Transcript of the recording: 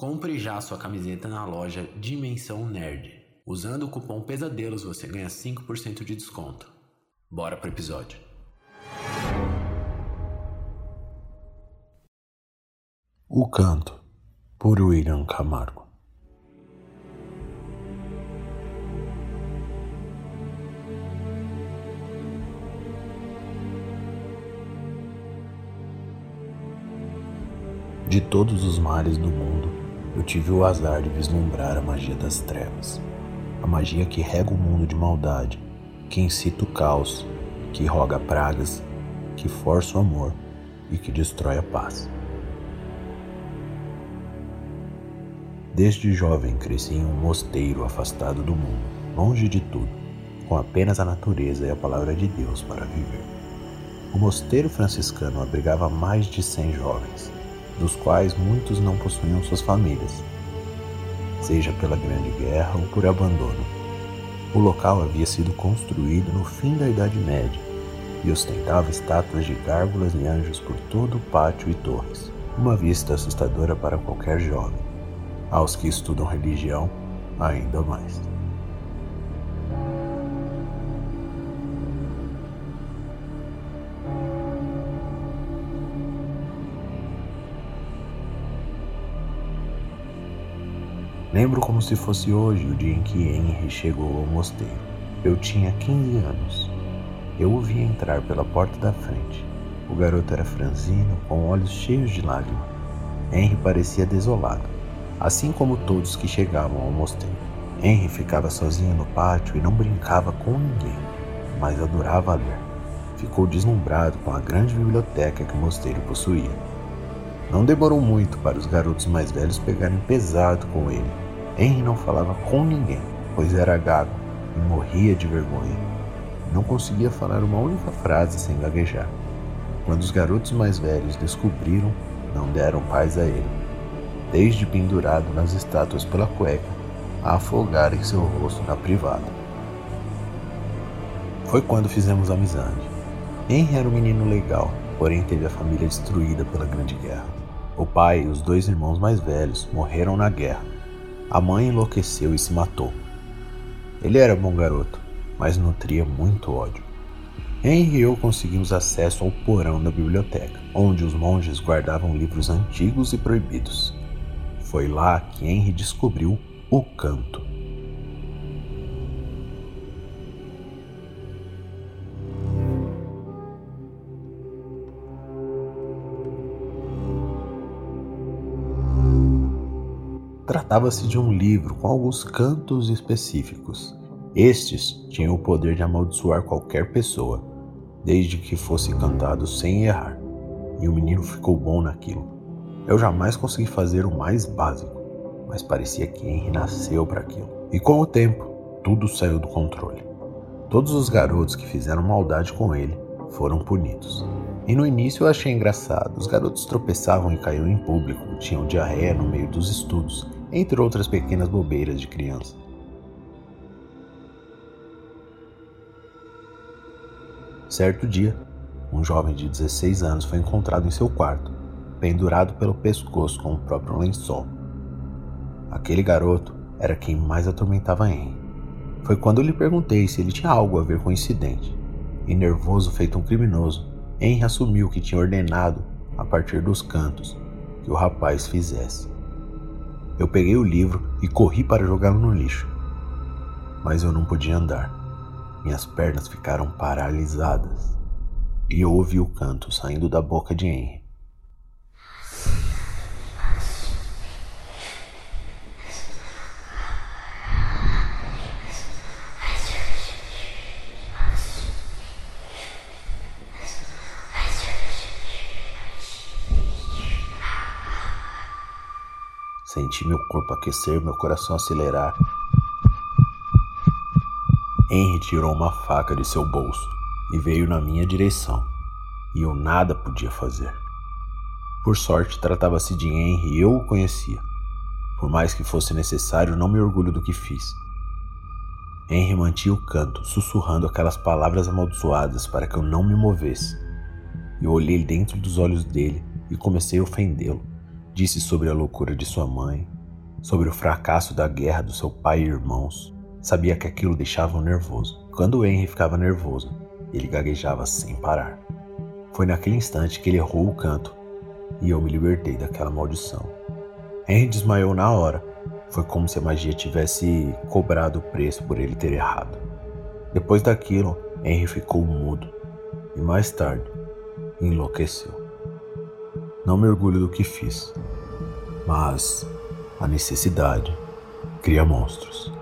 Compre já sua camiseta na loja Dimensão Nerd. Usando o cupom Pesadelos você ganha 5% de desconto. Bora pro episódio. O Canto, por William Camargo. De todos os mares do mundo, eu tive o azar de vislumbrar a magia das trevas. A magia que rega o mundo de maldade, que incita o caos, que roga pragas, que força o amor e que destrói a paz. Desde jovem cresci em um mosteiro afastado do mundo, longe de tudo, com apenas a natureza e a palavra de Deus para viver. O mosteiro franciscano abrigava mais de cem jovens, dos quais muitos não possuíam suas famílias, seja pela Grande Guerra ou por abandono. O local havia sido construído no fim da Idade Média e ostentava estátuas de gárgulas e anjos por todo o pátio e torres, uma vista assustadora para qualquer jovem. Aos que estudam religião, ainda mais. Lembro como se fosse hoje o dia em que Henry chegou ao mosteiro. Eu tinha 15 anos. Eu o vi entrar pela porta da frente. O garoto era franzino, com olhos cheios de lágrimas. Henry parecia desolado, assim como todos que chegavam ao mosteiro. Henry ficava sozinho no pátio e não brincava com ninguém, mas adorava ler. Ficou deslumbrado com a grande biblioteca que o mosteiro possuía. Não demorou muito para os garotos mais velhos pegarem pesado com ele. Henry não falava com ninguém, pois era gago e morria de vergonha. Não conseguia falar uma única frase sem gaguejar. Quando os garotos mais velhos descobriram, não deram paz a ele, desde pendurado nas estátuas pela cueca, a afogar em seu rosto na privada. Foi quando fizemos amizade. Henry era um menino legal, porém teve a família destruída pela Grande Guerra. O pai e os dois irmãos mais velhos morreram na guerra. A mãe enlouqueceu e se matou. Ele era bom garoto, mas nutria muito ódio. Henry e eu conseguimos acesso ao porão da biblioteca, onde os monges guardavam livros antigos e proibidos. Foi lá que Henry descobriu o canto. Tratava-se de um livro com alguns cantos específicos. Estes tinham o poder de amaldiçoar qualquer pessoa, desde que fosse cantado sem errar. E o menino ficou bom naquilo. Eu jamais consegui fazer o mais básico, mas parecia que Henry nasceu para aquilo. E com o tempo, tudo saiu do controle. Todos os garotos que fizeram maldade com ele foram punidos. E no início eu achei engraçado. Os garotos tropeçavam e caíam em público, tinham diarreia no meio dos estudos entre outras pequenas bobeiras de criança. Certo dia, um jovem de 16 anos foi encontrado em seu quarto, pendurado pelo pescoço com o próprio lençol. Aquele garoto era quem mais atormentava Henry. Foi quando lhe perguntei se ele tinha algo a ver com o incidente. E nervoso feito um criminoso, Henry assumiu que tinha ordenado, a partir dos cantos, que o rapaz fizesse. Eu peguei o livro e corri para jogá-lo no lixo. Mas eu não podia andar. Minhas pernas ficaram paralisadas. E eu ouvi o canto saindo da boca de Henry. Senti meu corpo aquecer, meu coração acelerar. Henry tirou uma faca de seu bolso e veio na minha direção, e eu nada podia fazer. Por sorte, tratava-se de Henry e eu o conhecia. Por mais que fosse necessário, não me orgulho do que fiz. Henry mantinha o canto, sussurrando aquelas palavras amaldiçoadas para que eu não me movesse. Eu olhei dentro dos olhos dele e comecei a ofendê-lo. Disse sobre a loucura de sua mãe, sobre o fracasso da guerra do seu pai e irmãos. Sabia que aquilo deixava-o nervoso. Quando Henry ficava nervoso, ele gaguejava sem parar. Foi naquele instante que ele errou o canto e eu me libertei daquela maldição. Henry desmaiou na hora. Foi como se a magia tivesse cobrado o preço por ele ter errado. Depois daquilo, Henry ficou mudo e mais tarde enlouqueceu. Não me orgulho do que fiz, mas a necessidade cria monstros.